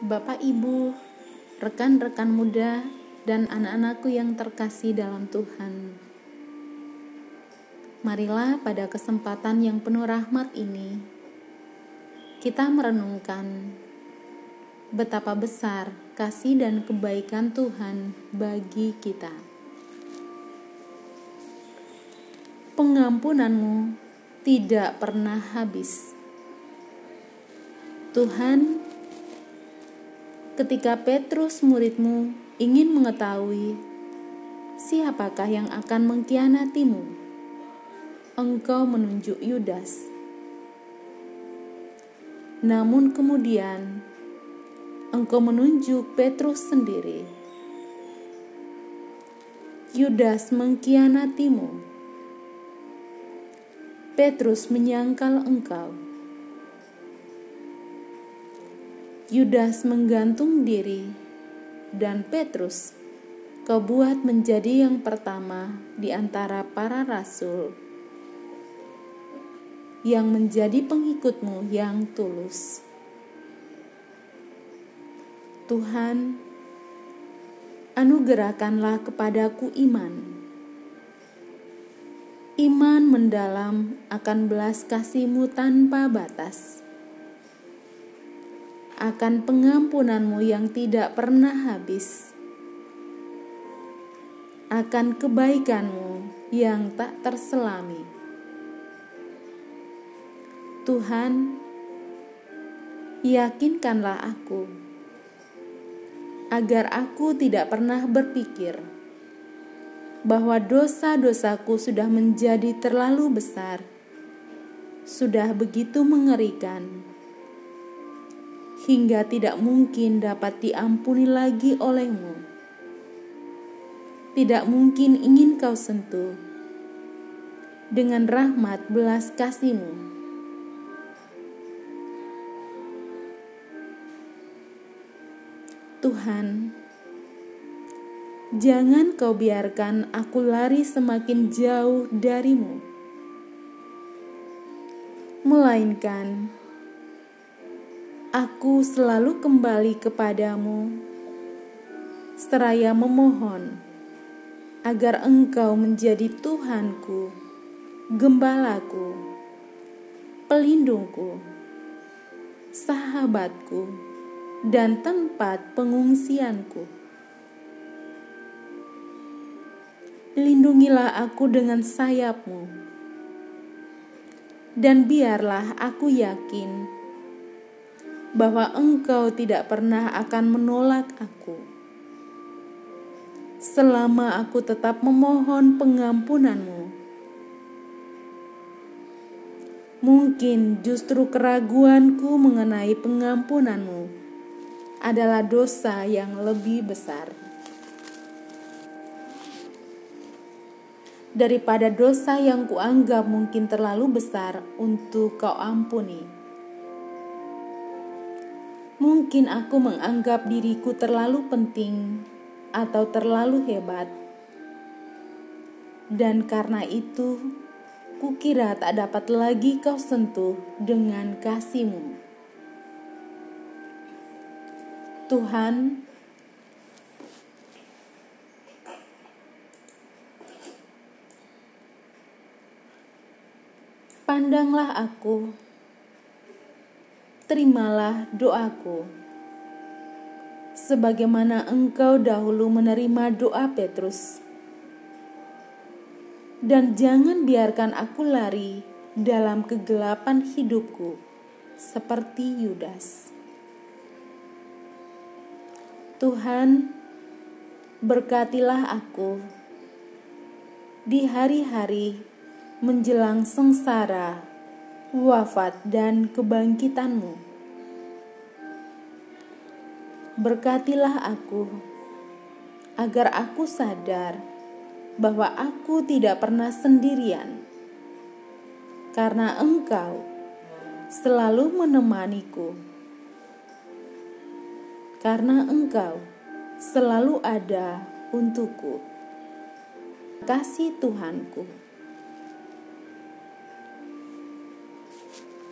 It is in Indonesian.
Bapak, Ibu, rekan-rekan muda, dan anak-anakku yang terkasih dalam Tuhan. Marilah pada kesempatan yang penuh rahmat ini, kita merenungkan betapa besar kasih dan kebaikan Tuhan bagi kita. Pengampunanmu tidak pernah habis. Tuhan ketika Petrus muridmu ingin mengetahui siapakah yang akan mengkhianatimu, engkau menunjuk Yudas. Namun kemudian engkau menunjuk Petrus sendiri. Yudas mengkhianatimu. Petrus menyangkal engkau. Yudas menggantung diri, dan Petrus kau buat menjadi yang pertama di antara para rasul yang menjadi pengikutmu yang tulus. Tuhan, anugerahkanlah kepadaku iman. Iman mendalam akan belas kasihmu tanpa batas akan pengampunanmu yang tidak pernah habis, akan kebaikanmu yang tak terselami. Tuhan, yakinkanlah aku agar aku tidak pernah berpikir bahwa dosa-dosaku sudah menjadi terlalu besar, sudah begitu mengerikan hingga tidak mungkin dapat diampuni lagi olehmu. Tidak mungkin ingin kau sentuh dengan rahmat belas kasihmu. Tuhan, jangan kau biarkan aku lari semakin jauh darimu, melainkan Aku selalu kembali kepadamu, seraya memohon agar Engkau menjadi Tuhanku, gembalaku, pelindungku, sahabatku, dan tempat pengungsianku. Lindungilah aku dengan sayapmu, dan biarlah aku yakin bahwa Engkau tidak pernah akan menolak aku. Selama aku tetap memohon pengampunanmu, mungkin justru keraguanku mengenai pengampunanmu adalah dosa yang lebih besar. Daripada dosa yang kuanggap mungkin terlalu besar untuk kau ampuni. Mungkin aku menganggap diriku terlalu penting atau terlalu hebat, dan karena itu kukira tak dapat lagi kau sentuh dengan kasihmu. Tuhan, pandanglah aku terimalah doaku. Sebagaimana engkau dahulu menerima doa Petrus. Dan jangan biarkan aku lari dalam kegelapan hidupku seperti Yudas. Tuhan, berkatilah aku di hari-hari menjelang sengsara wafat dan kebangkitanmu. Berkatilah aku, agar aku sadar bahwa aku tidak pernah sendirian, karena Engkau selalu menemaniku, karena Engkau selalu ada untukku. Kasih Tuhanku.